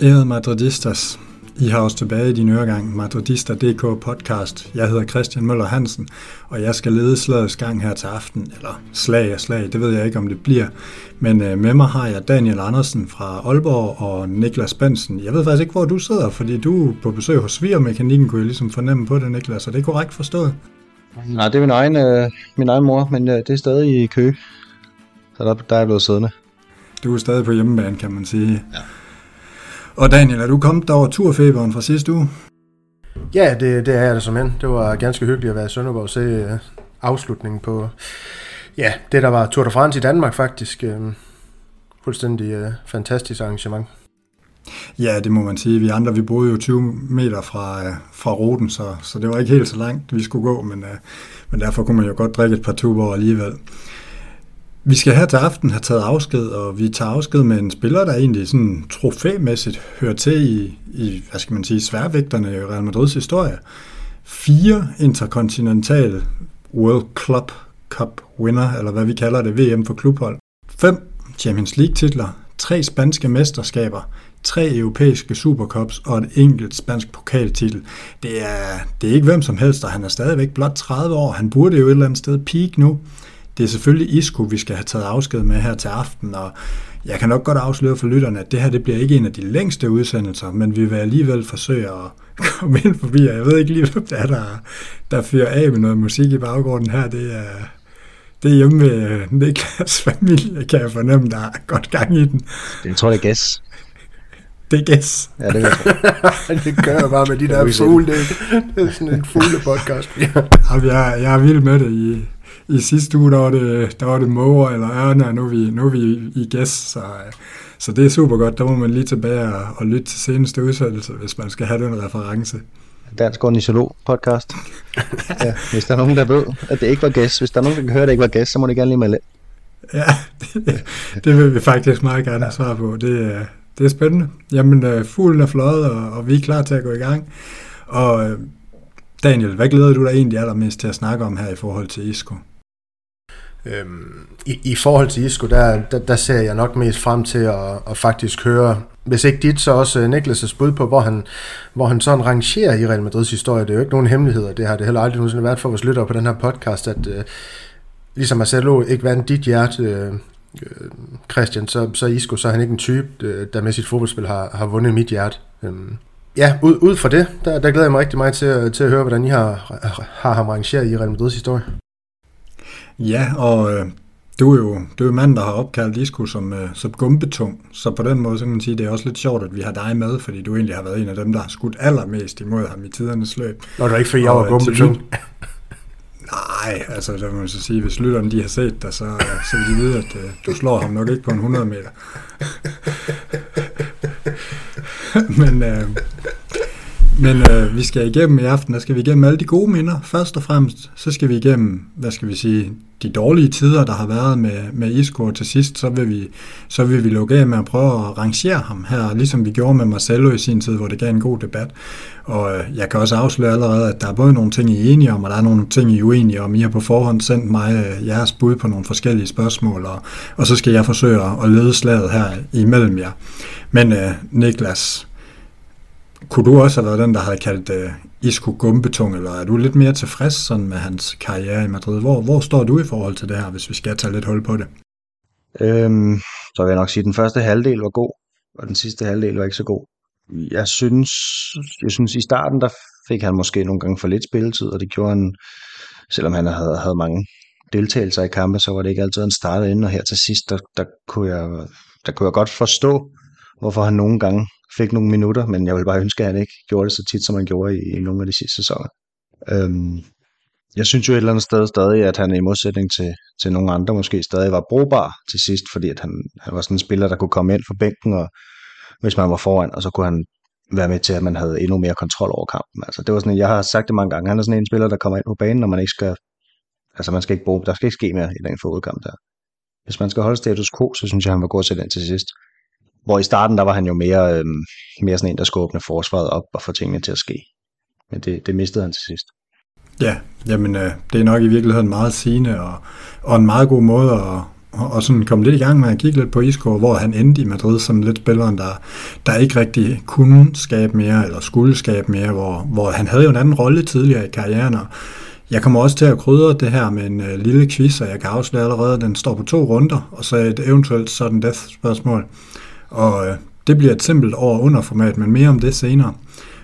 Irrmadridistas I har os tilbage i din øregang Madridista.dk podcast. Jeg hedder Christian Møller Hansen, og jeg skal lede slagets gang her til aften, eller slag og slag, det ved jeg ikke om det bliver. Men øh, med mig har jeg Daniel Andersen fra Aalborg og Niklas Bensen. Jeg ved faktisk ikke, hvor du sidder, fordi du er på besøg hos Svigermekanikken, kunne jeg ligesom fornemme på det, Niklas. Er det korrekt forstået? Nej, det er min egen, øh, min egen mor, men øh, det er stadig i kø. Så der, der er jeg blevet siddende. Du er stadig på hjemmebane, kan man sige. Ja. Og Daniel, er du kommet over turfeberen fra sidste uge? Ja, det, det er jeg da som end. Det var ganske hyggeligt at være i Sønderborg og se uh, afslutningen på ja, det, der var Tour de France i Danmark faktisk. Uh, fuldstændig uh, fantastisk arrangement. Ja, det må man sige. Vi andre, vi boede jo 20 meter fra, uh, fra ruten, så, så det var ikke helt så langt, vi skulle gå, men, men derfor kunne man jo godt drikke et par tuber alligevel. Vi skal her til aften have taget afsked, og vi tager afsked med en spiller, der egentlig sådan trofæmæssigt hører til i, i hvad skal man sige, sværvægterne i Real Madrids historie. Fire interkontinentale World Club Cup winner, eller hvad vi kalder det, VM for klubhold. Fem Champions League titler, tre spanske mesterskaber, tre europæiske supercups og et enkelt spansk pokaltitel. Det er, det er ikke hvem som helst, og han er stadigvæk blot 30 år. Han burde jo et eller andet sted peak nu. Det er selvfølgelig Isco, vi skal have taget afsked med her til aften, og jeg kan nok godt afsløre for lytterne, at det her det bliver ikke en af de længste udsendelser, men vi vil alligevel forsøge at komme ind forbi, og jeg ved ikke lige, hvem det er, der, der fyrer af med noget musik i baggrunden her. Det er, det er hjemme ved Niklas familie, kan jeg fornemme, der er godt gang i den. Jeg tror, det er gas. Det er gæs. Ja, det det gør jeg bare med de der fugle. Det, det er sådan en fugle podcast. jeg, jeg er vild med det i, i sidste uge, der var det, der var det måger eller ørne, og nu er vi, nu er vi i gæst, så, så det er super godt. Der må man lige tilbage og, og lytte til seneste udsættelse, hvis man skal have den reference. Dansk Ornitolog podcast. ja, hvis der er nogen, der ved, at det ikke var gæst, hvis der er nogen, der kan høre, at det ikke var gæst, så må det gerne lige melde Ja, det, det vil vi faktisk meget gerne have svar på. Det, er, det er spændende. Jamen, uh, fuglen er fløjet, og, og vi er klar til at gå i gang. Og Daniel, hvad glæder du dig egentlig allermest til at snakke om her i forhold til ISKO? Øhm, i, I forhold til Isco, der, der, der ser jeg nok mest frem til at, at faktisk høre, hvis ikke dit, så også øh, Niklas' bud på, hvor han, hvor han sådan rangerer i Real Madrids historie. Det er jo ikke nogen hemmeligheder, det har det heller aldrig nogensinde været for vores lyttere på den her podcast, at øh, ligesom Marcelo ikke vandt dit hjerte, øh, øh Christian, så, så Isco, så er han ikke en type, øh, der med sit fodboldspil har, har vundet mit hjerte. Øhm, ja, ud, ud fra det, der, der glæder jeg mig rigtig meget til, til at høre, hvordan I har, har ham rangeret i Real Madrids historie. Ja, og øh, du er jo du er jo mand, der har opkaldt Isco som, øh, som gumbetung, så på den måde så kan man sige, det er også lidt sjovt, at vi har dig med, fordi du egentlig har været en af dem, der har skudt allermest imod ham i tidernes løb. Nå, det er ikke, fordi jeg var øh, gumbetung. Nej, altså der må man så sige, hvis lytterne de har set dig, så, så vil de vide, at øh, du slår ham nok ikke på en 100 meter. Men øh, men øh, vi skal igennem i aften, der skal vi igennem alle de gode minder. Først og fremmest, så skal vi igennem, hvad skal vi sige, de dårlige tider, der har været med, med Isco, og til sidst, så vil, vi, så vil vi lukke af med at prøve at rangere ham her, ligesom vi gjorde med Marcelo i sin tid, hvor det gav en god debat. Og øh, jeg kan også afsløre allerede, at der er både nogle ting, I er enige om, og der er nogle ting, I er uenige om. I har på forhånd sendt mig øh, jeres bud på nogle forskellige spørgsmål, og, og så skal jeg forsøge at lede slaget her imellem jer. Men øh, Niklas, kunne du også have været den, der havde kaldt uh, Isco gumbetung, eller er du lidt mere tilfreds sådan med hans karriere i Madrid? Hvor, hvor står du i forhold til det her, hvis vi skal tage lidt hul på det? Øhm, så vil jeg nok sige, at den første halvdel var god, og den sidste halvdel var ikke så god. Jeg synes, jeg synes i starten, der fik han måske nogle gange for lidt spilletid, og det gjorde han, selvom han havde, havde mange deltagelser i kampe, så var det ikke altid, han startede ind, og her til sidst, der, der, kunne jeg, der kunne jeg godt forstå, hvorfor han nogle gange fik nogle minutter, men jeg vil bare ønske, at han ikke gjorde det så tit, som han gjorde i, i nogle af de sidste sæsoner. Øhm, jeg synes jo et eller andet sted stadig, at han i modsætning til, til nogle andre måske stadig var brugbar til sidst, fordi at han, han var sådan en spiller, der kunne komme ind fra bænken, og hvis man var foran, og så kunne han være med til, at man havde endnu mere kontrol over kampen. Altså, det var sådan, jeg har sagt det mange gange, han er sådan en spiller, der kommer ind på banen, når man ikke skal, altså man skal ikke bruge, der skal ikke ske mere i den fodkamp der. Hvis man skal holde status quo, så synes jeg, han var god til den til sidst. Hvor i starten, der var han jo mere, øh, mere sådan en, der skulle åbne forsvaret op og få tingene til at ske. Men det, det mistede han til sidst. Ja, jamen øh, det er nok i virkeligheden meget sigende og, og en meget god måde at, og, og sådan kom lidt i gang med at kigge lidt på Isco, hvor han endte i Madrid som lidt spilleren, der, der ikke rigtig kunne skabe mere, eller skulle skabe mere, hvor, hvor han havde jo en anden rolle tidligere i karrieren, og jeg kommer også til at krydre det her med en øh, lille quiz, og jeg kan afsløre allerede, at den står på to runder, og så et eventuelt sådan death spørgsmål. Og øh, det bliver et simpelt over-under format, men mere om det senere.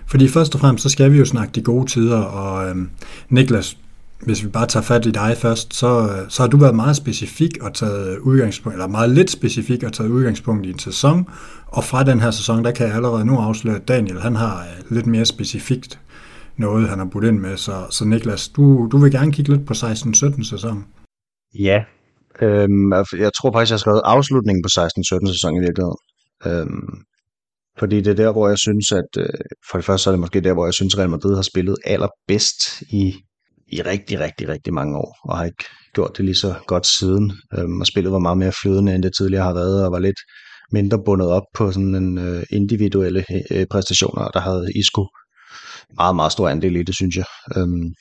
Fordi først og fremmest, så skal vi jo snakke de gode tider, og uh, Niklas, hvis vi bare tager fat i dig først, så, øh, så har du været meget specifik og taget udgangspunkt, eller meget lidt specifik og taget udgangspunkt i en sæson, og fra den her sæson, der kan jeg allerede nu afsløre, at Daniel, han har øh, lidt mere specifikt noget, han har budt ind med. Så, så Niklas, du, du vil gerne kigge lidt på 16-17 sæson. Ja, øhm, altså, jeg tror faktisk, jeg har skrevet afslutningen på 16-17 sæson i virkeligheden. Øhm, fordi det er der, hvor jeg synes, at øh, for det første så er det måske der, hvor jeg synes, Real Madrid har spillet allerbedst i, i rigtig, rigtig, rigtig mange år, og har ikke gjort det lige så godt siden. Øhm, og spillet var meget mere flydende, end det tidligere har været, og var lidt mindre bundet op på sådan en øh, individuelle øh, præstationer, der havde Isco meget, meget stor andel i det, synes jeg. Øhm,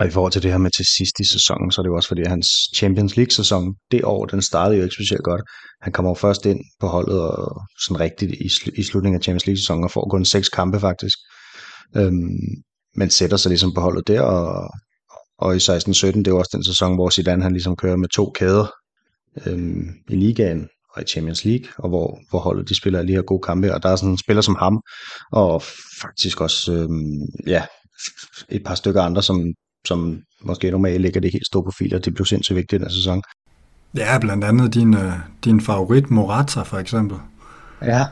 og i forhold til det her med til sidst i sæsonen, så er det jo også fordi, at hans Champions League-sæson det år, den startede jo ikke specielt godt. Han kommer jo først ind på holdet og sådan rigtigt i, sl- i slutningen af Champions League-sæsonen og får kun seks kampe faktisk. Øhm, men sætter sig ligesom på holdet der, og, og i 16-17, det er jo også den sæson, hvor Zidane han ligesom kører med to kæder øhm, i ligaen og i Champions League, og hvor, hvor holdet de spiller lige her gode kampe, og der er sådan en spiller som ham, og faktisk også øhm, ja, et par stykker andre, som, som måske normalt ligger det helt store profiler, det blev sindssygt vigtigt den sæson. Ja, blandt andet din, øh, din favorit Morata for eksempel. Ja,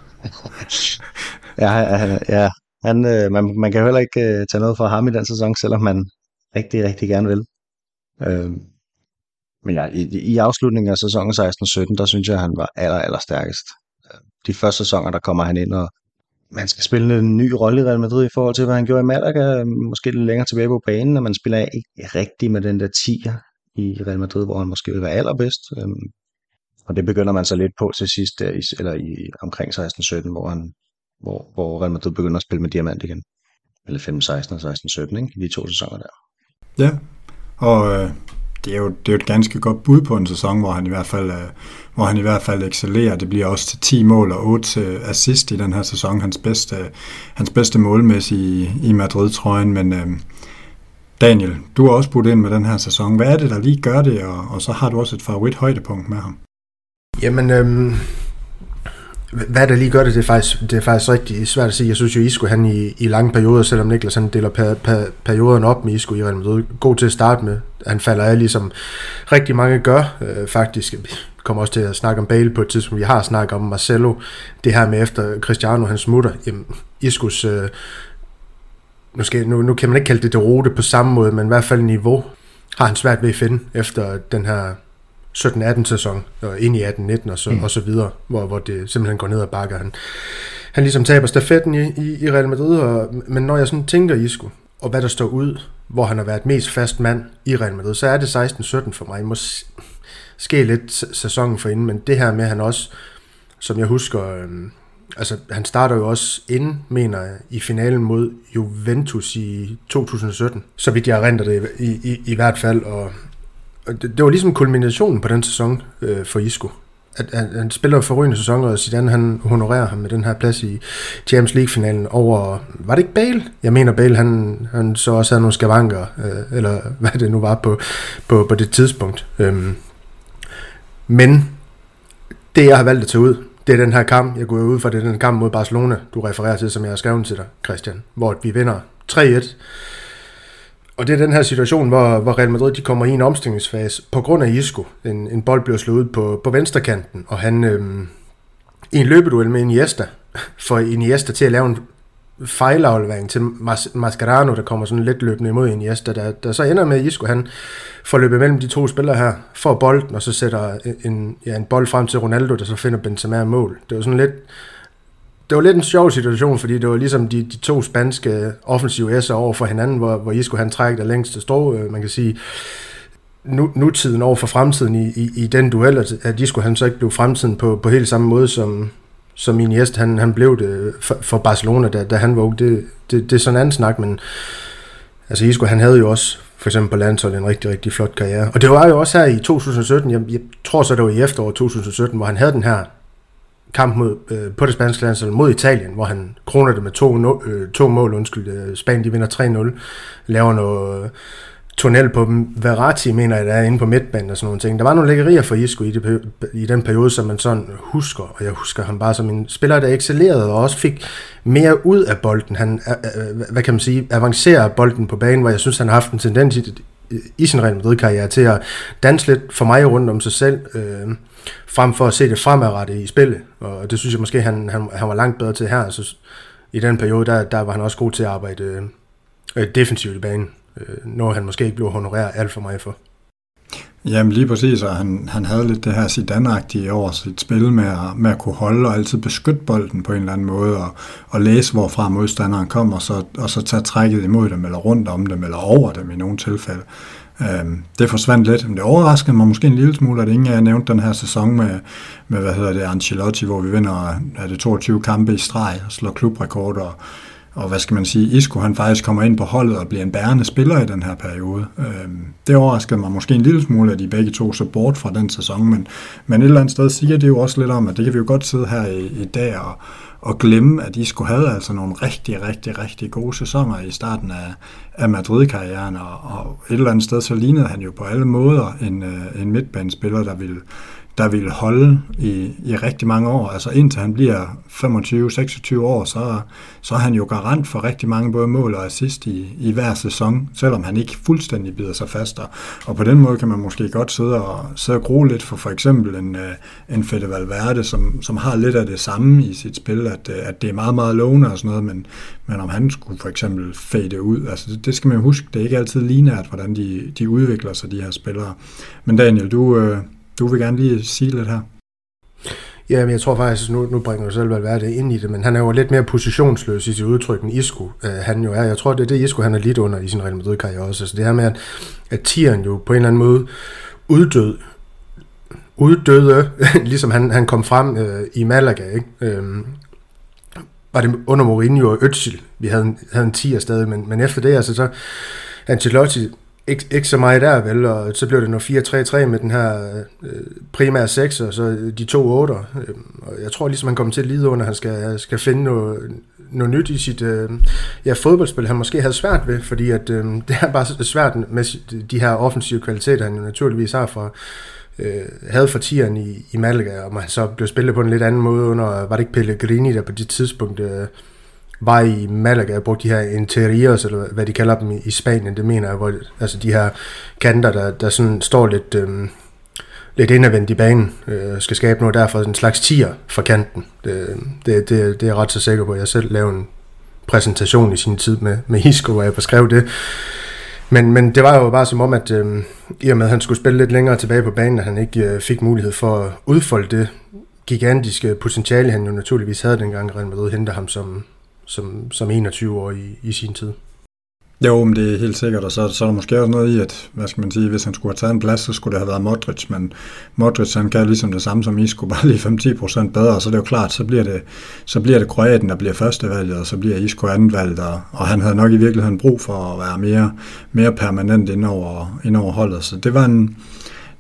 ja, ja, ja. Han, øh, man, man kan heller ikke øh, tage noget fra ham i den sæson, selvom man rigtig, rigtig gerne vil. Øh, men ja, i, i afslutningen af sæsonen 16-17, der synes jeg, han var aller, aller stærkest. De første sæsoner, der kommer han ind, og man skal spille en ny rolle i Real Madrid i forhold til, hvad han gjorde i Malaga, måske lidt længere tilbage på banen, når man spiller ikke rigtigt med den der 10'er i Real Madrid, hvor han måske vil være allerbedst. Øhm, og det begynder man så lidt på til sidst, der, eller i omkring 16-17, hvor, han, hvor, hvor Real Madrid begynder at spille med diamant igen. Eller 15-16 og 16-17, ikke? I de to sæsoner der. Ja, og øh, det er, jo, det er jo et ganske godt bud på en sæson, hvor han i hvert fald, øh, hvor han i hvert fald excellerer. Det bliver også til 10 mål og 8 øh, assist i den her sæson. Hans bedste, hans bedste målmæssige i, i Madrid-trøjen. Men øh, Daniel, du har også budt ind med den her sæson. Hvad er det, der lige gør det? Og, og så har du også et favorit højdepunkt med ham. Jamen, øhm, hvad der lige gør det, det er faktisk, det er faktisk rigtig svært at sige. Jeg synes jo, Isco han i, i lange perioder, selvom Niklas han deler per, per, perioden op med Isco i Real Madrid, god til at starte med. Han falder af, ligesom rigtig mange gør, øh, faktisk. Vi kommer også til at snakke om Bale på et tidspunkt. Vi har snakket om Marcelo. Det her med efter Cristiano, han smutter. Jamen, Iscos, øh, nu, skal, nu, nu kan man ikke kalde det det rute på samme måde, men i hvert fald niveau har han svært ved at finde efter den her 17-18 sæson, og ind i 18-19 og så, mm. og så videre, hvor, hvor det simpelthen går ned ad bakker. Han, han ligesom taber stafetten i, i, i Real Madrid, og, men når jeg sådan tænker Isco, og hvad der står ud, hvor han har været mest fast mand i Real Madrid, så er det 16-17 for mig. Måske lidt sæsonen for inden, men det her med, at han også, som jeg husker, øh, altså han starter jo også ind, mener jeg, i finalen mod Juventus i 2017, så vidt jeg renter det i, i, i hvert fald, og det, det var ligesom kulminationen på den sæson øh, for Isco. At, at, han spiller forrygende sæson, og Zidane han honorerer ham med den her plads i Champions League-finalen over, var det ikke Bale? Jeg mener Bale, han, han så også havde nogle skavanker, øh, eller hvad det nu var på, på, på det tidspunkt. Øhm, men det jeg har valgt at tage ud, det er den her kamp, jeg går ud fra, det er den kamp mod Barcelona, du refererer til, som jeg har skrevet til dig, Christian, hvor vi vinder 3-1 og det er den her situation, hvor, hvor Real Madrid de kommer i en omstillingsfase på grund af Isco. En, en bold bliver slået ud på, på venstrekanten, og han øhm, i en løbeduel med Iniesta, får Iniesta til at lave en fejlaflevering til Mas- Mascherano, der kommer sådan lidt løbende imod Iniesta, der, der så ender med, at Isco han får løbet mellem de to spillere her, får bolden, og så sætter en, ja, en bold frem til Ronaldo, der så finder Benzema mål. Det var sådan lidt det var lidt en sjov situation, fordi det var ligesom de, de to spanske offensive S'er over for hinanden, hvor, hvor Isco han trækker længst længste strå, øh, man kan sige, nu, nutiden over for fremtiden i, i, i den duel, at Isco han så ikke blev fremtiden på, på helt samme måde, som, som Iniesta. Han, han blev det for, for Barcelona, da, da han var det, det, det er sådan en anden snak, men Altså Isco, han havde jo også for eksempel på landsholdet en rigtig, rigtig flot karriere. Og det var jo også her i 2017, jeg, jeg tror så det var i efteråret 2017, hvor han havde den her kamp mod, øh, på det spanske landshold mod Italien, hvor han kroner det med to, no, øh, to mål, undskyld, øh, Spanien de vinder 3-0, laver noget øh, tunnel på dem. Verratti mener jeg, der er inde på midtbanen og sådan nogle ting. Der var nogle lækkerier for Isco i, det, i den periode, som man sådan husker, og jeg husker ham bare som en spiller, der excellerede og også fik mere ud af bolden. Han, øh, øh, øh hvad kan man sige, avancerer bolden på banen, hvor jeg synes, han har haft en tendens i, i sin Real Madrid-karriere til at danse lidt for mig rundt om sig selv, øh, frem for at se det fremadrettet i spillet. Og det synes jeg måske, han, han, han var langt bedre til her. Så i den periode, der, der var han også god til at arbejde øh, defensivt i banen øh, når han måske ikke blev honoreret alt for meget for. Jamen lige præcis, og han, han havde lidt det her Zidane-agtige over sit spil med at, med at kunne holde og altid beskytte bolden på en eller anden måde, og, og læse, hvorfra modstanderen kommer, og så, og så tage trækket imod dem, eller rundt om dem, eller over dem i nogle tilfælde. Øhm, det forsvandt lidt, men det overraskede mig måske en lille smule, at ingen af jer nævnte den her sæson med, med hvad hedder det, Ancelotti, hvor vi vinder er det 22 kampe i streg og slår klubrekorder, og hvad skal man sige, Isco han faktisk kommer ind på holdet og bliver en bærende spiller i den her periode. Øh, det overraskede mig måske en lille smule, at de begge to så bort fra den sæson, men, men et eller andet sted siger det jo også lidt om, at det kan vi jo godt sidde her i, i dag og, og glemme, at Isco havde altså nogle rigtig, rigtig, rigtig gode sæsoner i starten af, af Madrid-karrieren, og, og et eller andet sted så lignede han jo på alle måder en, øh, en midtbanespiller, der ville der vil holde i, i rigtig mange år. Altså indtil han bliver 25-26 år, så, så er han jo garant for rigtig mange både mål og assist i, i hver sæson, selvom han ikke fuldstændig bider sig fast. Og på den måde kan man måske godt sidde og, sidde og gro lidt for for eksempel en, øh, en Fede Valverde, som, som har lidt af det samme i sit spil, at, øh, at det er meget, meget lovende og sådan noget, men, men om han skulle for eksempel fade ud, altså det, det skal man jo huske, det er ikke altid lineært, hvordan de, de udvikler sig, de her spillere. Men Daniel, du, øh, du vil gerne lige sige lidt her. Ja, men jeg tror faktisk, nu, nu bringer du selv Valverde ind i det, men han er jo lidt mere positionsløs i sit udtryk end Isco. øh, han jo er. Jeg tror, det er det, Isco han er lidt under i sin Real Madrid-karriere også. Altså det her med, at, at tieren jo på en eller anden måde uddød, uddøde, ligesom han, han kom frem øh, i Malaga, ikke? Øhm, var det under Mourinho og Özil, vi havde en, havde en tier stadig, men, men efter det, altså så, Ancelotti ikke, ikke så meget der, vel, og så blev det noget 4-3-3 med den her øh, primære 6, og så de to 8. Øh, og jeg tror ligesom, han kommer til at lide under, at han skal, skal finde noget, noget nyt i sit øh, ja, fodboldspil, han måske havde svært ved, fordi at, øh, det er bare svært med de her offensive kvaliteter, han jo naturligvis har fra, øh, havde for tieren i, i Malaga, og man så blev spillet på en lidt anden måde under, var det ikke Pellegrini, der på det tidspunkt øh, var i Malaga og brugte de her interiors, eller hvad de kalder dem i Spanien, det mener jeg, hvor, altså de her kanter, der, der sådan står lidt, øh, lidt indadvendt i banen, øh, skal skabe noget derfor, en slags tier for kanten. Det, det, det, det er jeg ret så sikker på. Jeg selv lavede en præsentation i sin tid med, med Isco, hvor jeg beskrev det. Men, men det var jo bare som om, at øh, i og med, at han skulle spille lidt længere tilbage på banen, at han ikke øh, fik mulighed for at udfolde det gigantiske potentiale, han jo naturligvis havde dengang Real Madrid henter ham som, som, som 21 år i, i sin tid. Jo, men det er helt sikkert, og så, så er der måske også noget i, at hvad skal man sige, hvis han skulle have taget en plads, så skulle det have været Modric, men Modric han kan ligesom det samme som Isco, bare lige 5-10% bedre, så det jo klart, så bliver det, så bliver det Kroaten, der bliver førstevalget, og så bliver Isco andenvalget, og, og han havde nok i virkeligheden brug for at være mere, mere permanent ind over, ind over holdet, så det var en,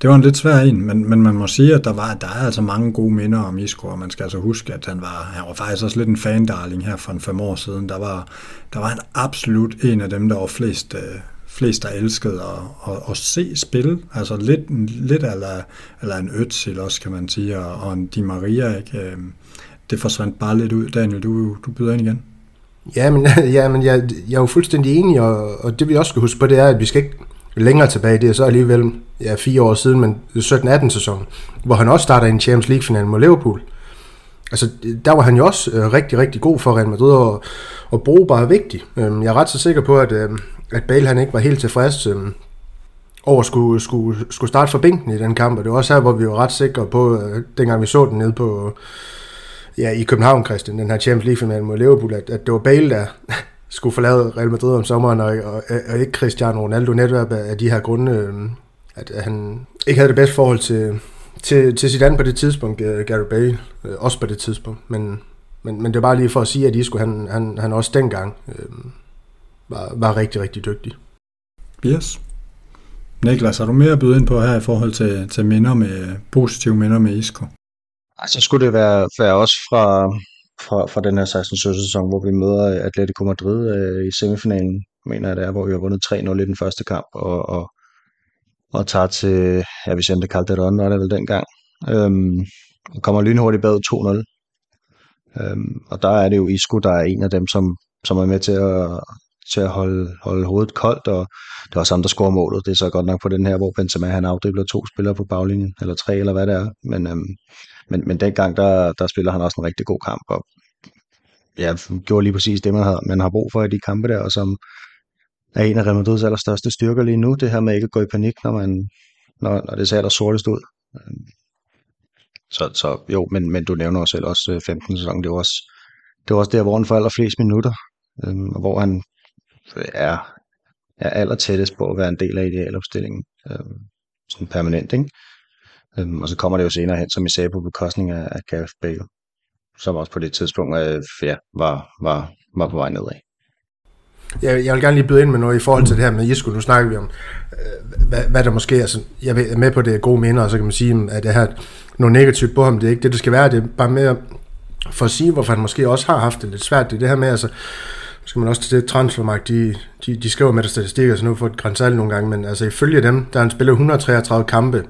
det var en lidt svær en, men, men man må sige, at der, var, der er altså mange gode minder om Isco, og man skal altså huske, at han var, han var faktisk også lidt en fandarling her for en fem år siden. Der var, der var han absolut en af dem, der var flest, øh, flest der elskede at, at, at se spil. Altså lidt, lidt eller, eller en Özil også, kan man sige, og, og en Di Maria. Ikke? Øhm, det forsvandt bare lidt ud. Daniel, du, du byder ind igen. Ja, men, ja, men jeg, jeg er jo fuldstændig enig, og, og det vi også skal huske på, det er, at vi skal ikke længere tilbage, det er så alligevel ja, fire år siden, men 17-18 sæsonen, hvor han også starter en Champions League final mod Liverpool. Altså, der var han jo også øh, rigtig, rigtig god for Real Madrid, og, og brugbar vigtig. Øhm, jeg er ret så sikker på, at, øh, at Bale han ikke var helt tilfreds øh, over at skulle, skulle, skulle starte for bænken i den kamp, og det var også her, hvor vi var ret sikre på, øh, dengang vi så den nede på, ja, i København, Christian, den her Champions League final mod Liverpool, at, at det var Bale, der, skulle forlade Real Madrid om sommeren, og, og, og ikke Cristiano Ronaldo netop af de her grunde, øh, at, han ikke havde det bedste forhold til, til, til sit andet på det tidspunkt, Gary Bale, øh, også på det tidspunkt, men, men, men det er bare lige for at sige, at Isco, han, han, han også dengang øh, var, var rigtig, rigtig dygtig. Yes. Niklas, har du mere at byde ind på her i forhold til, til minder med, positive minder med Isco? Så skulle det være, være også fra, fra, fra den her 16-17 sæson, hvor vi møder øh, Atletico Madrid øh, i semifinalen, mener jeg det er, hvor vi har vundet 3-0 i den første kamp, og, og, og tager til ja, Vicente Calderon, var det vel dengang, øhm, og kommer lynhurtigt bag 2-0. Øhm, og der er det jo Isco, der er en af dem, som, som er med til at, til at holde, holde hovedet koldt, og det er også ham, der scorer målet. Det er så godt nok på den her, hvor Benzema han afdribler to spillere på baglinjen, eller tre, eller hvad det er. Men, øhm, men, men dengang, der, der spiller han også en rigtig god kamp, og ja, gjorde lige præcis det, man har, man har brug for i de kampe der, og som er en af Real Madrids allerstørste styrker lige nu, det her med ikke at gå i panik, når, man, når, når det ser der sortest ud. Øhm, så, så jo, men, men du nævner også selv også øh, 15 sæson, det var også, det var også der, hvor han får allerflest minutter, øhm, og hvor han er, er aller tættest på at være en del af idealopstillingen, øh, sådan permanent, ikke? Øhm, og så kommer det jo senere hen, som I sagde, på bekostning af, af Gareth Bale, som også på det tidspunkt øh, ja, var, var, var på vej nedad. Jeg, jeg vil gerne lige byde ind med noget i forhold til det her med Isco. Nu snakker vi om, øh, hvad, hvad der måske er. Altså, jeg er med på det gode minder, og så kan man sige, at det her noget negativt på ham. Det er ikke det, det skal være. Det er bare mere for at sige, hvorfor han måske også har haft det lidt svært. Det er det her med, altså, skal man også til det transfermarkt, de, de, de skriver med der statistikker, så altså nu får et grænsal nogle gange, men altså ifølge dem, der han spillet 133 kampe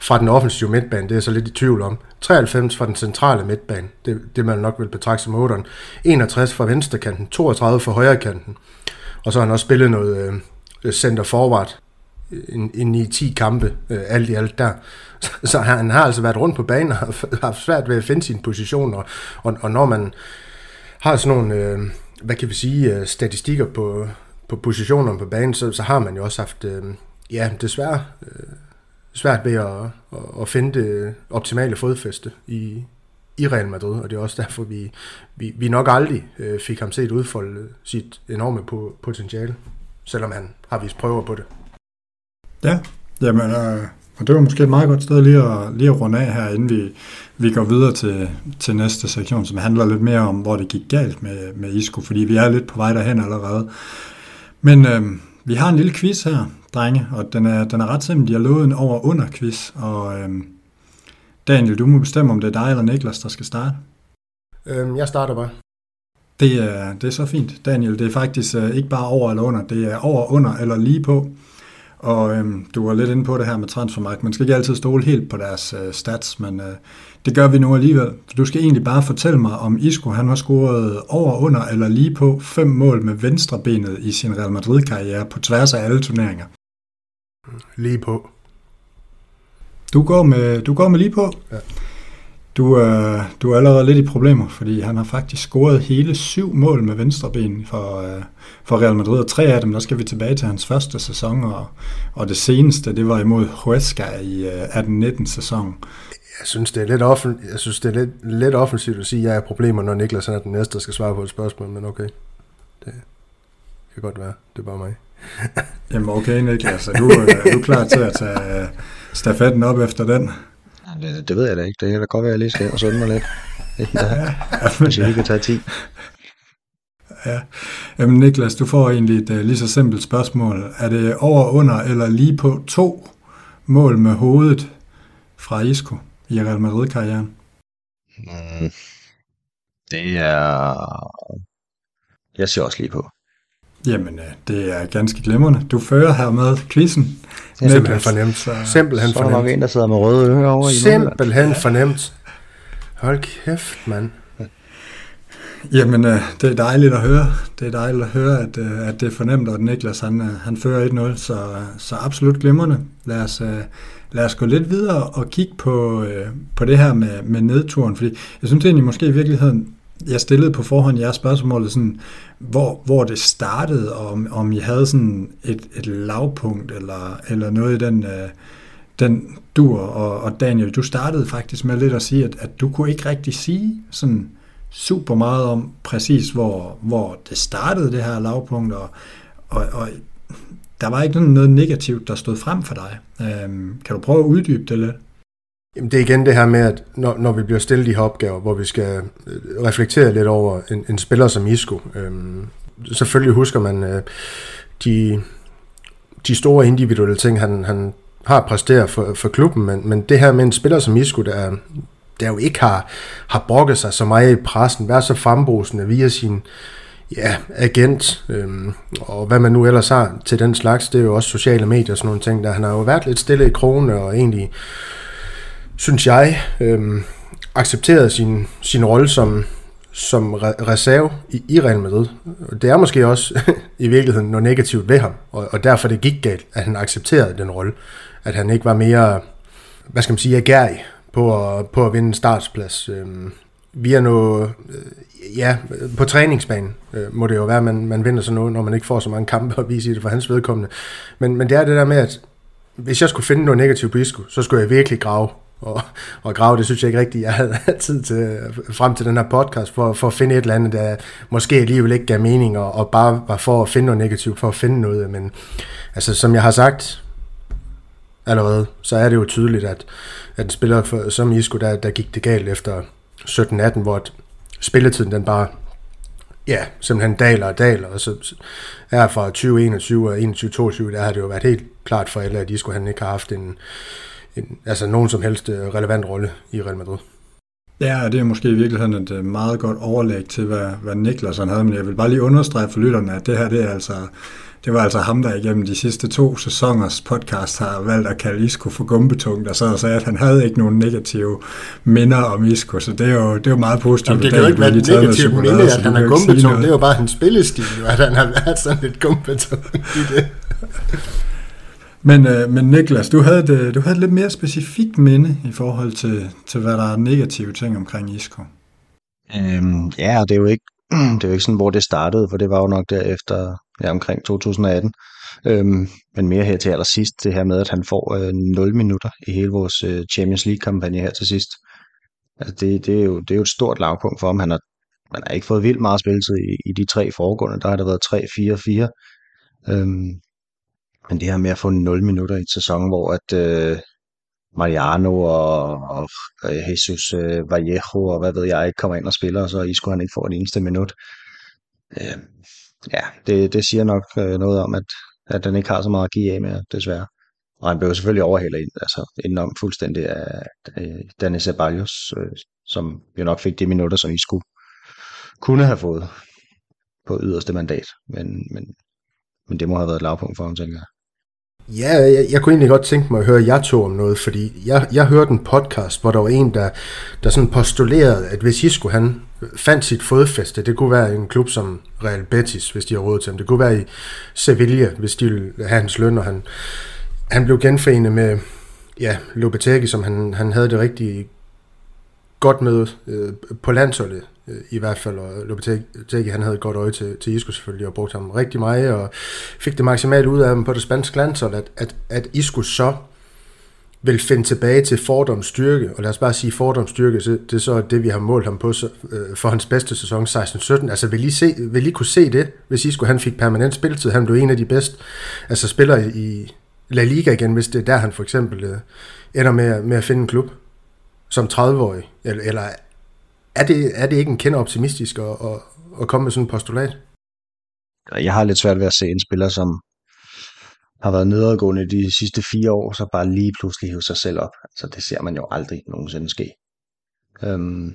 fra den offensive midtbane, det er så lidt i tvivl om. 93 fra den centrale midtbane, det, det man nok vil betragte som 8'eren. 61 fra venstrekanten, 32 fra højrekanten. Og så har han også spillet noget øh, center forward, en, en i 10 kampe, øh, alt i alt der. Så, så han har altså været rundt på banen og har haft svært ved at finde sin position, og, og, og når man har sådan nogle, øh, hvad kan vi sige, øh, statistikker på, på positioner på banen, så, så har man jo også haft, øh, ja, desværre øh, svært ved at, at, at finde det optimale fodfæste i, i Real Madrid, og det er også derfor, vi, vi, vi nok aldrig øh, fik ham set udfolde sit enorme potentiale, selvom han har vist prøver på det. Ja, jamen, øh, og det var måske et meget godt sted lige at, lige at runde af her, inden vi, vi går videre til, til næste sektion, som handler lidt mere om, hvor det gik galt med, med Isco, fordi vi er lidt på vej derhen allerede. Men øh, vi har en lille quiz her, drenge, og den er, den er ret simpel. De har lovet en over-under quiz, og øh, Daniel, du må bestemme, om det er dig eller Niklas, der skal starte. Øhm, jeg starter bare. Det er, det er så fint, Daniel. Det er faktisk øh, ikke bare over eller under, det er over, under eller lige på. Og øhm, du var lidt inde på det her med transfermarkt. Man skal ikke altid stole helt på deres øh, stats, men øh, det gør vi nu alligevel. Du skal egentlig bare fortælle mig, om Isco han har scoret over, under eller lige på fem mål med venstrebenet i sin Real Madrid-karriere på tværs af alle turneringer. Lige på. Du går med, du går med lige på? Ja. Du, øh, du er allerede lidt i problemer, fordi han har faktisk scoret hele syv mål med venstreben for, øh, for Real Madrid, og tre af dem, der skal vi tilbage til hans første sæson, og, og det seneste, det var imod Huesca i øh, 18-19 sæson. Jeg synes, det er lidt, offen, jeg synes, det er lidt, lidt offensivt at sige, at jeg er problemer, når Niklas er den næste, der skal svare på et spørgsmål, men okay. Det kan godt være. Det er bare mig. Jamen okay, Niklas, er du, øh, er du klar til at tage øh, stafetten op efter den? Det, det ved jeg da ikke. Det kan da godt være, at jeg lige skal og sunde mig lidt. Ja, hvis jeg lige kan tage 10. Ja. Jamen Niklas, du får egentlig et uh, lige så simpelt spørgsmål. Er det over, under eller lige på to mål med hovedet fra Isco i Real Madrid-karrieren? Mm, det er... Jeg ser også lige på. Jamen, det er ganske glimrende. Du fører her med quizzen. Ja, simpelthen fornemt. Så, simpelthen så er der nok en, der sidder med røde ører over Simpelthen fornemt. Hold kæft, mand. Jamen, det er dejligt at høre. Det er dejligt at høre, at, at det er fornemt, at Niklas han, han fører 1-0, så, så absolut glimrende. Lad os, lad os gå lidt videre og kigge på, øh, på det her med, med nedturen, fordi jeg synes egentlig måske i virkeligheden, jeg stillede på forhånd jeres spørgsmål, sådan, hvor, hvor det startede, og om, om I havde sådan et, et lavpunkt, eller, eller noget i den, øh, den dur, og, og Daniel, du startede faktisk med lidt at sige, at, at du kunne ikke rigtig sige sådan super meget om præcis, hvor, hvor det startede, det her lavpunkt, og, og, og der var ikke noget negativt, der stod frem for dig. Øhm, kan du prøve at uddybe det lidt? Jamen det er igen det her med, at når, når vi bliver stillet de her opgaver, hvor vi skal øh, reflektere lidt over en, en spiller som Isco, øhm, selvfølgelig husker man øh, de, de store individuelle ting, han, han har præsteret for, for klubben, men, men det her med en spiller som Isco, der, der jo ikke har, har brokket sig så meget i pressen, været så frembrusende via sin ja, agent, øhm, og hvad man nu ellers har til den slags, det er jo også sociale medier og sådan nogle ting, der han har jo været lidt stille i krone, og egentlig, synes jeg, øhm, accepteret sin, sin rolle som, som reserve i, i Real Madrid. Det er måske også i virkeligheden noget negativt ved ham, og, og derfor det gik galt, at han accepterede den rolle. At han ikke var mere, hvad skal man sige, agerig på at, på at vinde en startsplads. Øhm, via noget, ja, på træningsbanen øh, må det jo være, at man, man vinder sådan noget, når man ikke får så mange kampe at vise i det for hans vedkommende. Men, men det er det der med, at hvis jeg skulle finde noget negativt på Isco, så skulle jeg virkelig grave og, og grave, det synes jeg ikke rigtigt, jeg havde tid til frem til den her podcast, for, for at finde et eller andet, der måske alligevel ikke gav mening, og, og bare var for at finde noget negativt, for at finde noget, men altså som jeg har sagt allerede, så er det jo tydeligt, at, at en spiller for, som Isco, der, der gik det galt efter 17-18, hvor spilletiden den bare ja, simpelthen daler og daler, og så er fra 2021 og 21-22, der har det jo været helt klart for alle, at Isco han ikke have haft en, en, altså nogen som helst øh, relevant rolle i Real Madrid. Ja, det er måske i virkeligheden et øh, meget godt overlæg til, hvad, hvad Niklas han havde, men jeg vil bare lige understrege for lytterne, at det her, det er altså, det var altså ham, der igennem de sidste to sæsoners podcast har valgt at kalde Isco for gumbetung, der sad og sagde, at han havde ikke nogen negative minder om Isco, så det er jo, det er jo meget positivt. Jamen, det kan jo ikke være et negativt minde, at han er gumbetung, det er jo bare hans spillestil, at han har været sådan lidt gumbetung i det. Men, øh, men Niklas, du havde, det, du havde et lidt mere specifikt minde i forhold til, til hvad der er negative ting omkring Isco. Øhm, ja, det er jo ikke det er jo ikke sådan, hvor det startede, for det var jo nok derefter ja, omkring 2018. Øhm, men mere her til allersidst, det her med, at han får øh, 0 minutter i hele vores øh, Champions League-kampagne her til sidst. Altså det, det, er jo, det er jo et stort lavpunkt for ham. Han har, man har ikke fået vildt meget spilletid i, i de tre foregående. Der har der været 3-4-4. Øhm, men det her med at få 0 minutter i en sæson, hvor at øh, Mariano og, og Jesus øh, Vallejo og hvad ved jeg ikke kommer ind og spiller, og så I skulle han ikke få et eneste minut. Øh, ja, det, det siger nok øh, noget om, at, at den ikke har så meget at give af med, desværre. Og han blev selvfølgelig overhældet altså indenom fuldstændig af, øh, Danny Ceballos, øh, som jo nok fik de minutter, som I skulle kunne have fået på yderste mandat. Men, men, men det må have været et lavpunkt for ham, tænker jeg. Ja, jeg, jeg kunne egentlig godt tænke mig at høre jer to om noget, fordi jeg, jeg hørte en podcast, hvor der var en, der, der sådan postulerede, at hvis Isco han fandt sit fodfæste, det kunne være en klub som Real Betis, hvis de har råd til ham, det kunne være i Sevilla, hvis de ville have hans løn, og han, han blev genforenet med ja, Lopetegi, som han, han havde det rigtig godt med øh, på landsholdet øh, i hvert fald, og Lopetegi han havde et godt øje til, til Isco selvfølgelig, og brugte ham rigtig meget, og fik det maksimalt ud af ham på det spanske landshold, at, at, at Isco så vil finde tilbage til fordoms styrke, og lad os bare sige fordoms styrke, så det er så det, vi har målt ham på så, øh, for hans bedste sæson 16-17. Altså vil I, se, vil I kunne se det, hvis I skulle, han fik permanent spilletid? Han blev en af de bedste altså spillere i La Liga igen, hvis det er der, han for eksempel øh, ender med, med at finde en klub som 30-årig? Eller, eller er, det, er det ikke en kende optimistisk at, at, at komme med sådan en postulat? Jeg har lidt svært ved at se en spiller, som har været nedadgående de sidste fire år, så bare lige pludselig hæve sig selv op. Altså det ser man jo aldrig nogensinde ske. Øhm,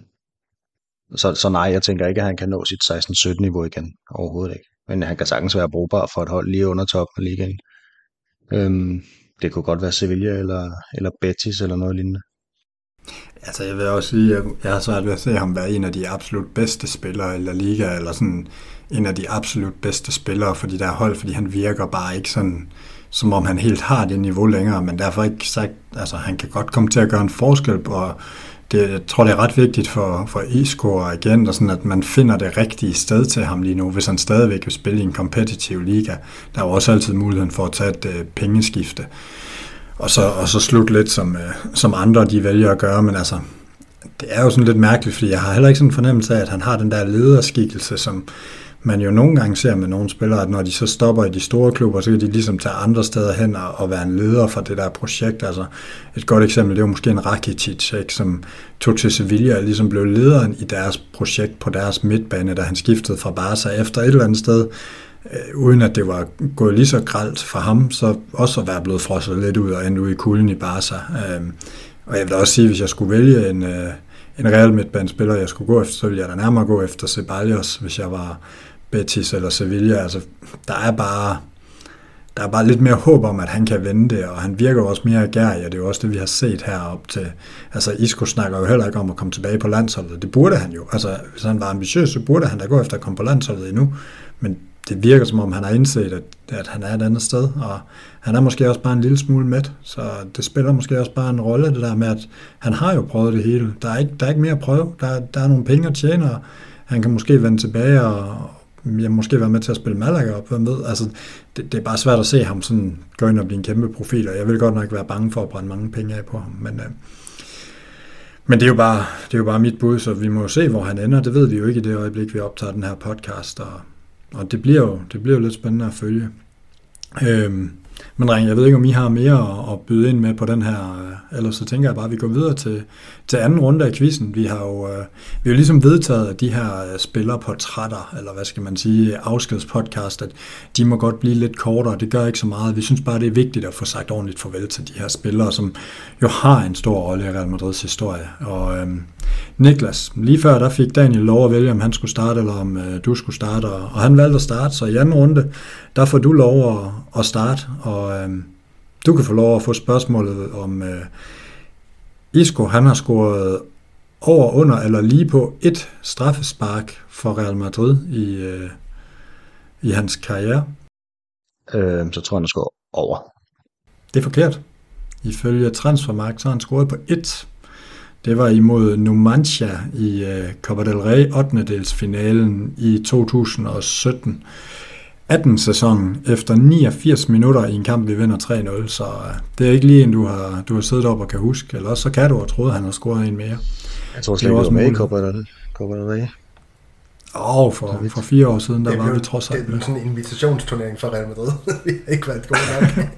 så, så nej, jeg tænker ikke, at han kan nå sit 16-17 niveau igen. Overhovedet ikke. Men han kan sagtens være brugbar for et hold lige under toppen af ligaen. Øhm, det kunne godt være Sevilla eller, eller Betis eller noget lignende. Altså jeg vil også sige, at jeg har svært ved at se ham være en af de absolut bedste spillere i La Liga, eller sådan en af de absolut bedste spillere for de der hold, fordi han virker bare ikke sådan, som om han helt har det niveau længere, men derfor ikke sagt, altså han kan godt komme til at gøre en forskel på, det, jeg tror, det er ret vigtigt for, for Isco og igen, og sådan, at man finder det rigtige sted til ham lige nu, hvis han stadigvæk vil spille i en kompetitiv liga. Der er jo også altid muligheden for at tage et øh, pengeskifte og så, og så slutte lidt, som, øh, som andre de vælger at gøre, men altså, det er jo sådan lidt mærkeligt, fordi jeg har heller ikke sådan en fornemmelse af, at han har den der lederskikkelse, som man jo nogle gange ser med nogle spillere, at når de så stopper i de store klubber, så kan de ligesom tage andre steder hen og, og være en leder for det der projekt. Altså et godt eksempel, det var måske en Rakitic, ikke, som tog til Sevilla og ligesom blev lederen i deres projekt på deres midtbane, da han skiftede fra Barca efter et eller andet sted, øh, uden at det var gået lige så gralt for ham, så også at være blevet frosset lidt ud og endte ud i kulden i Barca. Øh, og jeg vil også sige, hvis jeg skulle vælge en, øh, en Real midtbanespiller, jeg skulle gå efter, så ville jeg da nærmere gå efter Ceballos, hvis jeg var Betis eller Sevilla. Altså, der er bare der er bare lidt mere håb om, at han kan vende det, og han virker også mere gærig, og det er jo også det, vi har set herop til. Altså, Isco snakker jo heller ikke om at komme tilbage på landsholdet. Det burde han jo. Altså, hvis han var ambitiøs, så burde han da gå efter at komme på landsholdet endnu. Men det virker som om, han har indset, at, at han er et andet sted, og han er måske også bare en lille smule med, så det spiller måske også bare en rolle, det der med, at han har jo prøvet det hele. Der er ikke, der er ikke mere at prøve. Der, der er nogle penge at tjene, og han kan måske vende tilbage og, jeg måske være med til at spille Malaga op, hvem ved. Altså, det, det, er bare svært at se ham sådan gå ind og blive en kæmpe profil, og jeg vil godt nok være bange for at brænde mange penge af på ham, men, øh, men det er, jo bare, det er jo bare mit bud, så vi må jo se, hvor han ender. Det ved vi jo ikke i det øjeblik, vi optager den her podcast, og, og det, bliver jo, det bliver jo lidt spændende at følge. Øhm, men dreng, jeg ved ikke, om I har mere at, byde ind med på den her, eller ellers så tænker jeg bare, at vi går videre til, til anden runde af quizzen. Vi har jo, øh, vi har jo ligesom vedtaget, at de her øh, spillerportrætter, eller hvad skal man sige, afskedspodcast, at de må godt blive lidt kortere. Det gør ikke så meget. Vi synes bare, det er vigtigt at få sagt ordentligt farvel til de her spillere, som jo har en stor rolle i Real Madrids historie. Og øhm, Niklas, lige før der fik Daniel lov at vælge, om han skulle starte, eller om øh, du skulle starte, og, og han valgte at starte, så i anden runde, der får du lov at, starte, og øh, du kan få lov at få spørgsmålet om øh, Isco, han har scoret over, under eller lige på et straffespark for Real Madrid i, øh, i hans karriere. Øh, så tror jeg, han scoret over. Det er forkert. Ifølge Transfermarkt, så har han scoret på et. Det var imod Numancia i uh, Copa del Rey 8. finalen i 2017. 18 sæson efter 89 minutter i en kamp, vi vinder 3-0, så uh, det er ikke lige en, du har, du har siddet op og kan huske, eller også så kan du have troet, at han har scoret en mere. Jeg tror slet ikke, det var med i Copa del, Rey. Åh, oh, for, for fire år siden, der det var vi trods alt. Det blev sådan en invitationsturnering for Real Madrid. vi har ikke været gode nok.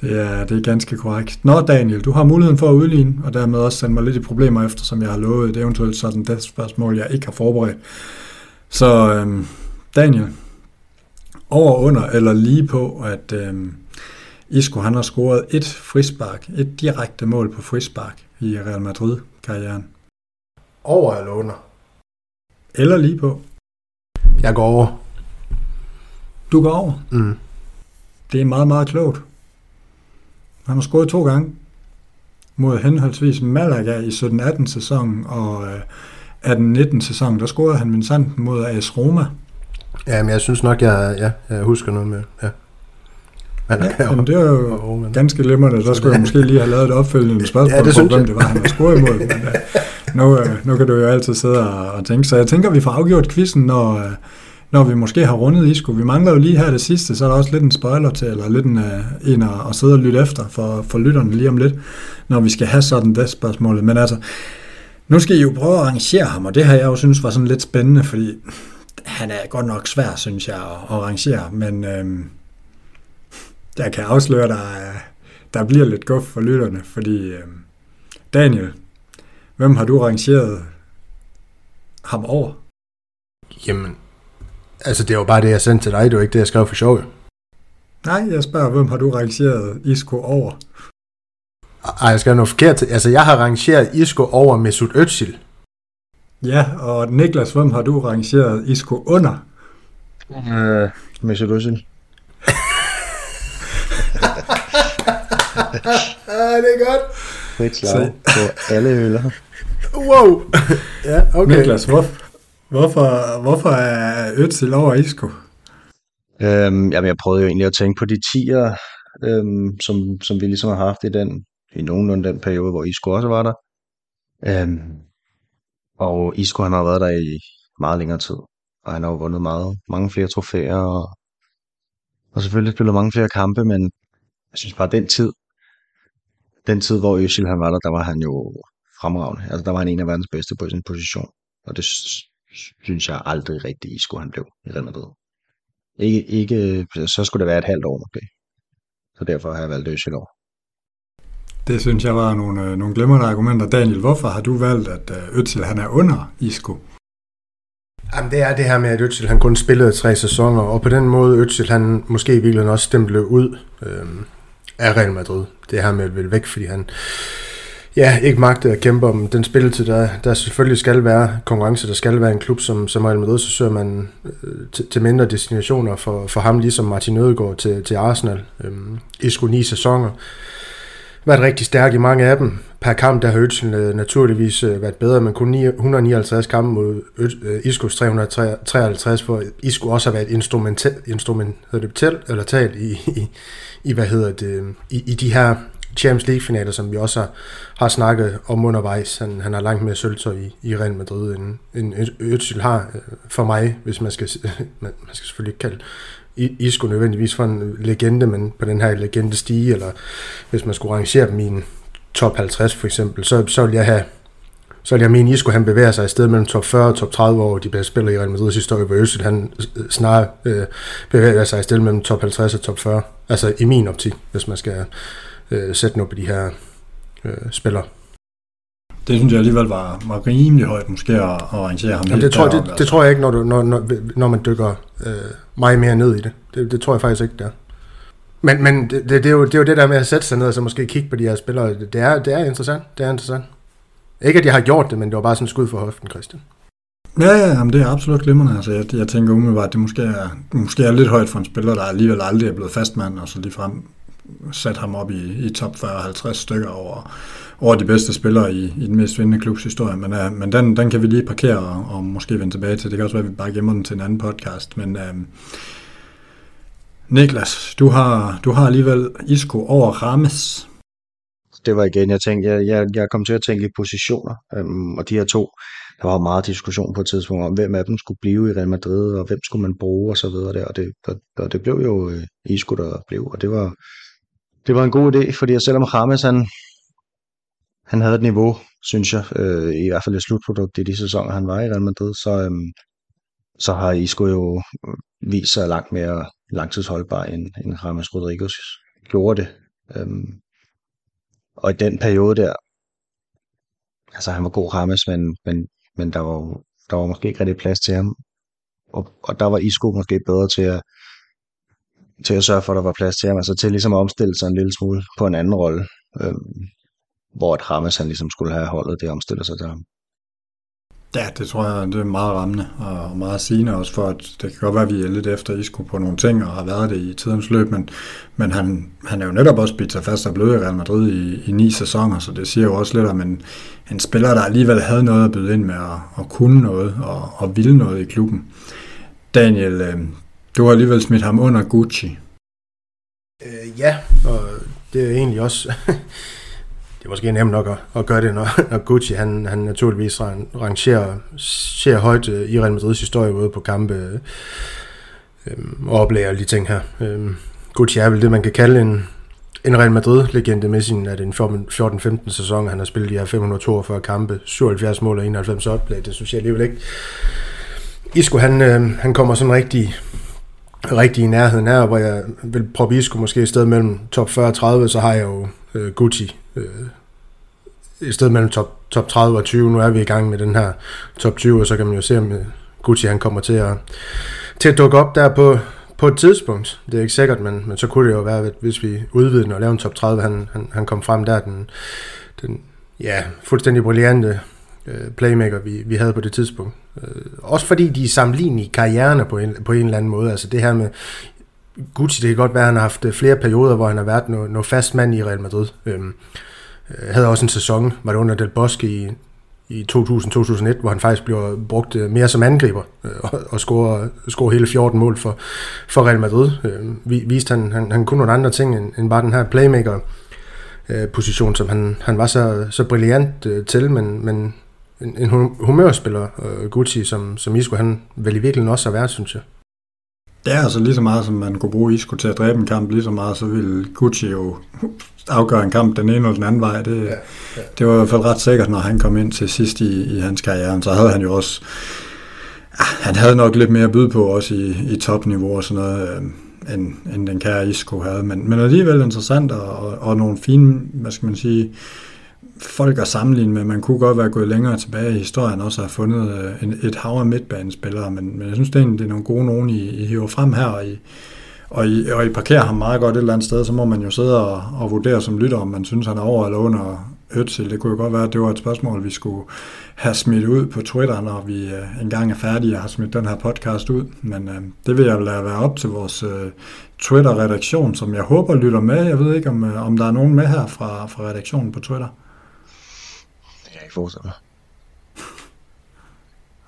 Det er, det er ganske korrekt. Nå Daniel, du har muligheden for at udligne, og dermed også sende mig lidt i problemer efter, som jeg har lovet. Det er eventuelt sådan det spørgsmål, jeg ikke har forberedt. Så øhm, Daniel, over, under eller lige på, at øhm, Isco han har scoret et frispark, et direkte mål på frispark i Real Madrid-karrieren. Over eller under? Eller lige på. Jeg går over. Du går over? Mm. Det er meget, meget klogt. Han har scoret to gange mod henholdsvis Malaga i 17-18 sæsonen og øh, 18-19 sæsonen. Der scorede han sand mod AS Roma. Ja, men jeg synes nok, jeg, ja, jeg husker noget med, ja. Malaga ja, men det er jo og, ganske limrende. Så skulle jeg måske lige have lavet et opfølgende spørgsmål ja, det på, hvem det var, han har scoret imod. Men, uh, nu, uh, nu kan du jo altid sidde og, og tænke. Så jeg tænker, vi får afgjort quizzen, når, uh, når vi måske har rundet Isco. Vi mangler jo lige her det sidste, så er der også lidt en spoiler til, eller lidt en, uh, en at, at sidde og lytte efter for, for lytterne lige om lidt, når vi skal have sådan det spørgsmål. Men altså, nu skal I jo prøve at arrangere ham, og det har jeg jo synes var sådan lidt spændende, fordi han er godt nok svær, synes jeg, at arrangere, men øhm, jeg kan afsløre, der, der bliver lidt guf for lytterne, fordi øhm, Daniel, hvem har du arrangeret ham over? Jamen, Altså, det er jo bare det, jeg sendte til dig. Det er jo ikke det, jeg skrev for sjov. Nej, jeg spørger, hvem har du rangeret Isco over? Ej, jeg skal noget forkert. Altså, jeg har rangeret Isco over Mesut Özil. Ja, og Niklas, hvem har du rangeret Isco under? Uh, Mesut Özil. ah, det er godt. Frit slag på alle hylder. Wow. ja, okay. Niklas, hvor, Hvorfor, hvorfor er Øtzel over Isco? Øhm, jamen, jeg prøvede jo egentlig at tænke på de tiger, øhm, som, som vi ligesom har haft i den, i nogenlunde den periode, hvor Isco også var der. Øhm, og Isco, han har været der i meget længere tid, og han har jo vundet meget, mange flere trofæer, og, og selvfølgelig spillet mange flere kampe, men jeg synes bare, den tid, den tid, hvor Øsil han var der, der var han jo fremragende. Altså, der var han en af verdens bedste på sin position. Og det synes jeg aldrig rigtig, Isco han blev i Real Madrid. Ikke, ikke, så skulle det være et halvt år måske. Så derfor har jeg valgt Øsil over. Det synes jeg var nogle, øh, nogle glemrende argumenter. Daniel, hvorfor har du valgt, at øh, Øtsel han er under Isco? Jamen, det er det her med, at Øtsel han kun spillede tre sæsoner, og på den måde Øtsel han måske i virkeligheden også stemte ud øh, af Real Madrid. Det her med at ville væk, fordi han ja, ikke magte at kæmpe om den spilletid, der, der selvfølgelig skal være konkurrence, der skal være en klub som, som Real Madrid, så søger man øh, til, til mindre destinationer for, for ham, ligesom Martin Ødegaard til, til Arsenal. Øh, Isco ni sæsoner været rigtig stærk i mange af dem. Per kamp, der har Øtsen øh, naturligvis øh, været bedre, men kun 159 kampe mod øh, Iskos 353, hvor Isko også har været instrumentel, instrument, det eller talt i, i, i, hvad hedder det, i, i de her Champions League-finaler, som vi også har, har snakket om undervejs. Han, han har langt mere sølvtøj i, i Real Madrid, end, end Özil har for mig, hvis man skal, man, man skal selvfølgelig ikke kalde i, I skulle nødvendigvis for en legende, men på den her legende stige, eller hvis man skulle rangere dem i en top 50 for eksempel, så, så vil jeg have så vil jeg mene, at skulle han bevæger sig i stedet mellem top 40 og top 30 over de bedste spillere i Real Madrid's historie, hvor Øsel han øh, snarere øh, bevæger sig i stedet mellem top 50 og top 40. Altså i min optik, hvis man skal øh, sætte noget på de her øh, spillere. Det synes jeg alligevel var, var rimelig højt måske at, at arrangere ham Jamen, det, tror, det, det, det tror jeg ikke, når, du, når, når, når man dykker øh, meget mere ned i det. det. Det tror jeg faktisk ikke, der. Men, men det, det, det, er jo, det er jo det der med at sætte sig ned og så måske kigge på de her spillere. Det er, det er interessant. Det er interessant. Ikke at jeg har gjort det, men det var bare sådan skud for hoften, Christian. Ja, ja, jamen det er absolut glimrende. Altså, jeg, jeg tænker umiddelbart, at det måske er, måske er lidt højt for en spiller, der alligevel aldrig er blevet fastmand, og så ligefrem sat ham op i, i top 40-50 stykker over, over de bedste spillere i, i den mest vindende klubs historie. Men, øh, men den, den kan vi lige parkere og, og måske vende tilbage til. Det kan også være, at vi bare gemmer den til en anden podcast. Men øh, Niklas, du har, du har alligevel Isco over Rames. Det var igen, jeg tænkte, jeg, jeg, jeg kom til at tænke i positioner, øhm, og de her to, der var meget diskussion på et tidspunkt om, hvem af dem skulle blive i Real Madrid, og hvem skulle man bruge, og så videre der, og det, og, og det blev jo øh, Isco, der blev, og det var, det var en god idé, fordi selvom Rames han, han havde et niveau, synes jeg, øh, i hvert fald et slutprodukt i de sæsoner, han var i Real Madrid, så, øh, så har Isco jo vist sig langt mere langtidsholdbar, end, end James Rodriguez gjorde det. Øh, og i den periode der, altså han var god Rames, men, men, men der, var, der var måske ikke rigtig plads til ham. Og, og der var Isco måske bedre til at, til at sørge for, at der var plads til ham, altså til ligesom at omstille sig en lille smule på en anden rolle, øh, hvor at Rammes han ligesom skulle have holdet det omstiller sig til ham. Ja, det tror jeg, det er meget rammende og meget sigende også for, at det kan godt være, at vi er lidt efter Isco på nogle ting og har været det i tidens løb, men, men han, han er jo netop også bidt sig fast og blevet i Real Madrid i, i ni sæsoner, så det siger jo også lidt om en, en spiller, der alligevel havde noget at byde ind med at, at kunne noget og, og ville noget i klubben. Daniel, øh, du har alligevel smidt ham under Gucci. Øh, ja, og det er egentlig også... det er måske nemt nok at, at gøre det, når, når Gucci han, han naturligvis rangerer ser højt øh, i Real Madrids historie både på kampe øh, øhm, og og de ting her. Øh, Gucci er vel det, man kan kalde en, en Real Madrid-legende med sin, at en 14-15 sæson, han har spillet de her 542 kampe, 77 mål og 91 oplæg, det synes jeg alligevel ikke. Isco, han, øh, han kommer sådan rigtig rigtig i nærheden her, hvor jeg vil prøve Isco måske i stedet mellem top 40 og 30, så har jeg jo øh, Gucci øh, i stedet mellem top, top 30 og 20. Nu er vi i gang med den her top 20, og så kan man jo se, om øh, Gucci han kommer til at, til at dukke op der på, på et tidspunkt. Det er ikke sikkert, men, men så kunne det jo være, at hvis vi udvidede og lavede en top 30, han, han, han kom frem der, den, den ja, fuldstændig brillante øh, playmaker, vi, vi havde på det tidspunkt. Øh, også fordi de er sammenlignelige karriererne på en, på en eller anden måde. Altså det her med Gucci, det kan godt være, at han har haft øh, flere perioder, hvor han har været noget, noget fast mand i Real Madrid. Øhm, øh, havde også en sæson, var det under Del Bosque i, i 2000-2001, hvor han faktisk blev brugt øh, mere som angriber øh, og, og score, score hele 14 mål for, for Real Madrid. Øh, viste han, han, han kunne nogle andre ting end, end bare den her playmaker øh, position, som han, han var så, så brilliant øh, til, men, men en, en humørspiller, øh, Gucci, som, som Isco han vel i virkeligheden også har været, synes jeg. Ja, altså lige så meget som man kunne bruge Isco til at dræbe en kamp, lige så meget så ville Gucci jo afgøre en kamp den ene eller den anden vej. Det, ja, ja. det var i hvert fald ret sikkert, når han kom ind til sidst i, i hans karriere. Så havde han jo også han havde nok lidt mere at byde på også i, i topniveau og sådan noget, øh, end, end den kære Isco havde. Men, men alligevel interessant og, og, og nogle fine, hvad skal man sige, folk at sammenligne med. Man kunne godt være gået længere tilbage i historien også og have fundet øh, en, et hav af midtbanespillere, men, men jeg synes det er, det er nogle gode nogen, I, I hiver frem her, og I, og I, og I parkerer ham meget godt et eller andet sted, så må man jo sidde og, og vurdere som lytter, om man synes, han er over eller under Øtsel. Det kunne jo godt være, at det var et spørgsmål, vi skulle have smidt ud på Twitter, når vi øh, engang er færdige og har smidt den her podcast ud. Men øh, det vil jeg lade være op til vores øh, Twitter-redaktion, som jeg håber lytter med. Jeg ved ikke, om, øh, om der er nogen med her fra, fra redaktionen på Twitter. Ikke forestille mig.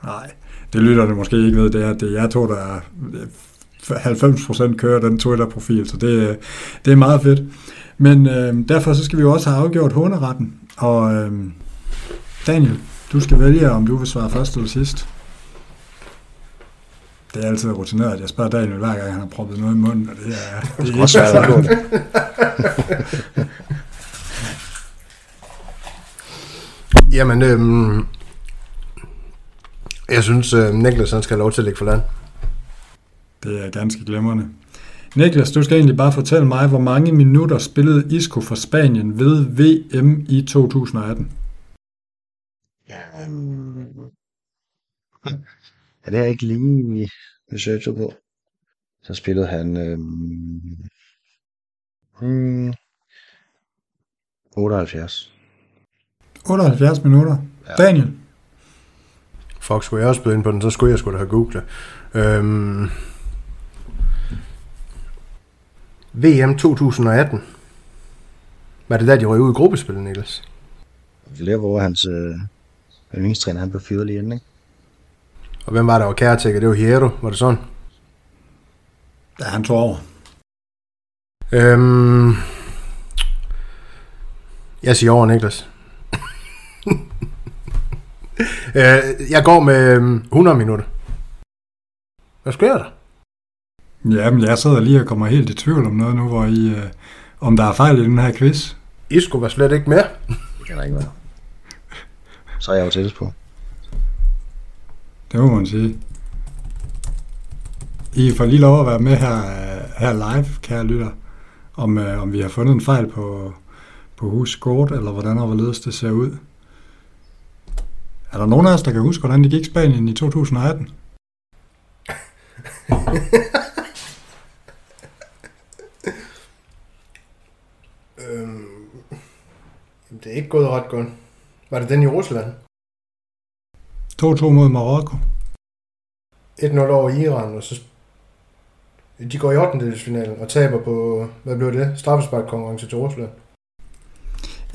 Nej, det lytter det måske ikke ved, det er, det er jeg to, der er 90% kører den Twitter-profil, så det, det er meget fedt. Men øh, derfor så skal vi jo også have afgjort håneretten. Og øh, Daniel, du skal vælge, om du vil svare først eller sidst. Det er altid rutineret, at jeg spørger Daniel hver gang, han har proppet noget i munden, og det er, det er også svært at gå det. Jamen, øhm, jeg synes, øh, Niklas han skal have lov til at lægge for land. Det er ganske glemrende. Niklas, du skal egentlig bare fortælle mig, hvor mange minutter spillede Isco for Spanien ved VM i 2018? Øhm. Ja, det jeg ikke lige researchet på. Så spillede han øhm, hmm, 78. 78 minutter. Ja. Daniel? Fuck, skulle jeg også byde ind på den, så skulle jeg skulle da have googlet. Øhm, VM 2018. Var det der, de røg ud i gruppespillet, Niklas? Det hvor hans øh, yndlingstræner, han blev fyret lige inden, ikke? Og hvem var der var kærtækker? Det var Hierro, var det sådan? Ja, han tog over. Øhm, jeg siger over, Niklas. øh, jeg går med øhm, 100 minutter. Hvad sker der? Ja, men jeg sidder lige og kommer helt i tvivl om noget nu, hvor I, øh, om der er fejl i den her quiz. Isco var slet ikke med. Det kan der ikke være. Så er jeg jo tættest på. Det må man sige. I får lige lov at være med her, her live, kære lytter, om, øh, om vi har fundet en fejl på, på hus kort, eller hvordan og hvorledes det ser ud. Er der nogen af os, der kan huske, hvordan det gik Spanien i 2018? Øhm, det er ikke gået ret godt. Var det den i Rusland? 2-2 mod Marokko. 1-0 over Iran, og så de går i 8. finalen og taber på, hvad blev det? Straffesparkkonkurrence til Rusland.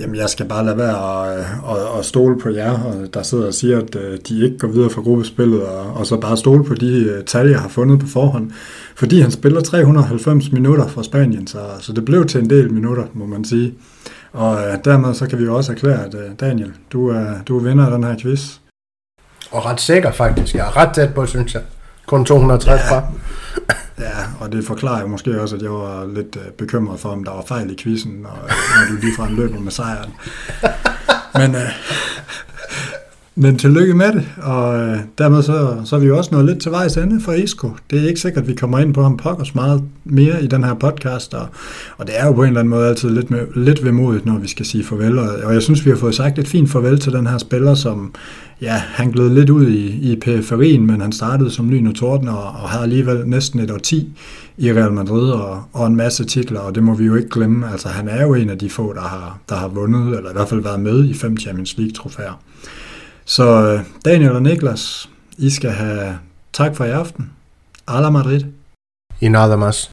Jamen, jeg skal bare lade være at, at, at stole på jer, og der sidder og siger, at øh, de ikke går videre fra gruppespillet, og, og så bare stole på de øh, tal, jeg har fundet på forhånd. Fordi han spiller 390 minutter for Spanien, så, så det blev til en del minutter, må man sige. Og øh, dermed så kan vi jo også erklære, at øh, Daniel, du er, du er vinder af den her quiz. Og ret sikker faktisk. Jeg er ret tæt på, synes jeg. Kun 260 fra. Ja, og det forklarer jo måske også, at jeg var lidt øh, bekymret for, om der var fejl i quizzen, og, når du ligefrem løber med sejren. Men, øh, men tillykke med det, og øh, dermed så, så er vi jo også nået lidt til vejs ende for Isco. Det er ikke sikkert, at vi kommer ind på ham pokkers meget mere i den her podcast, og, og det er jo på en eller anden måde altid lidt, med, lidt vemodigt, når vi skal sige farvel, og, og jeg synes, vi har fået sagt et fint farvel til den her spiller, som ja, han gled lidt ud i, i periferien, men han startede som lyn og torden, og, og havde alligevel næsten et årti i Real Madrid, og, og en masse titler, og det må vi jo ikke glemme. Altså, han er jo en af de få, der har, der har vundet, eller i hvert fald været med i fem Champions League-trofæer. Så øh, Daniel og Niklas, I skal have tak for i aften. Ala Madrid. I nada más.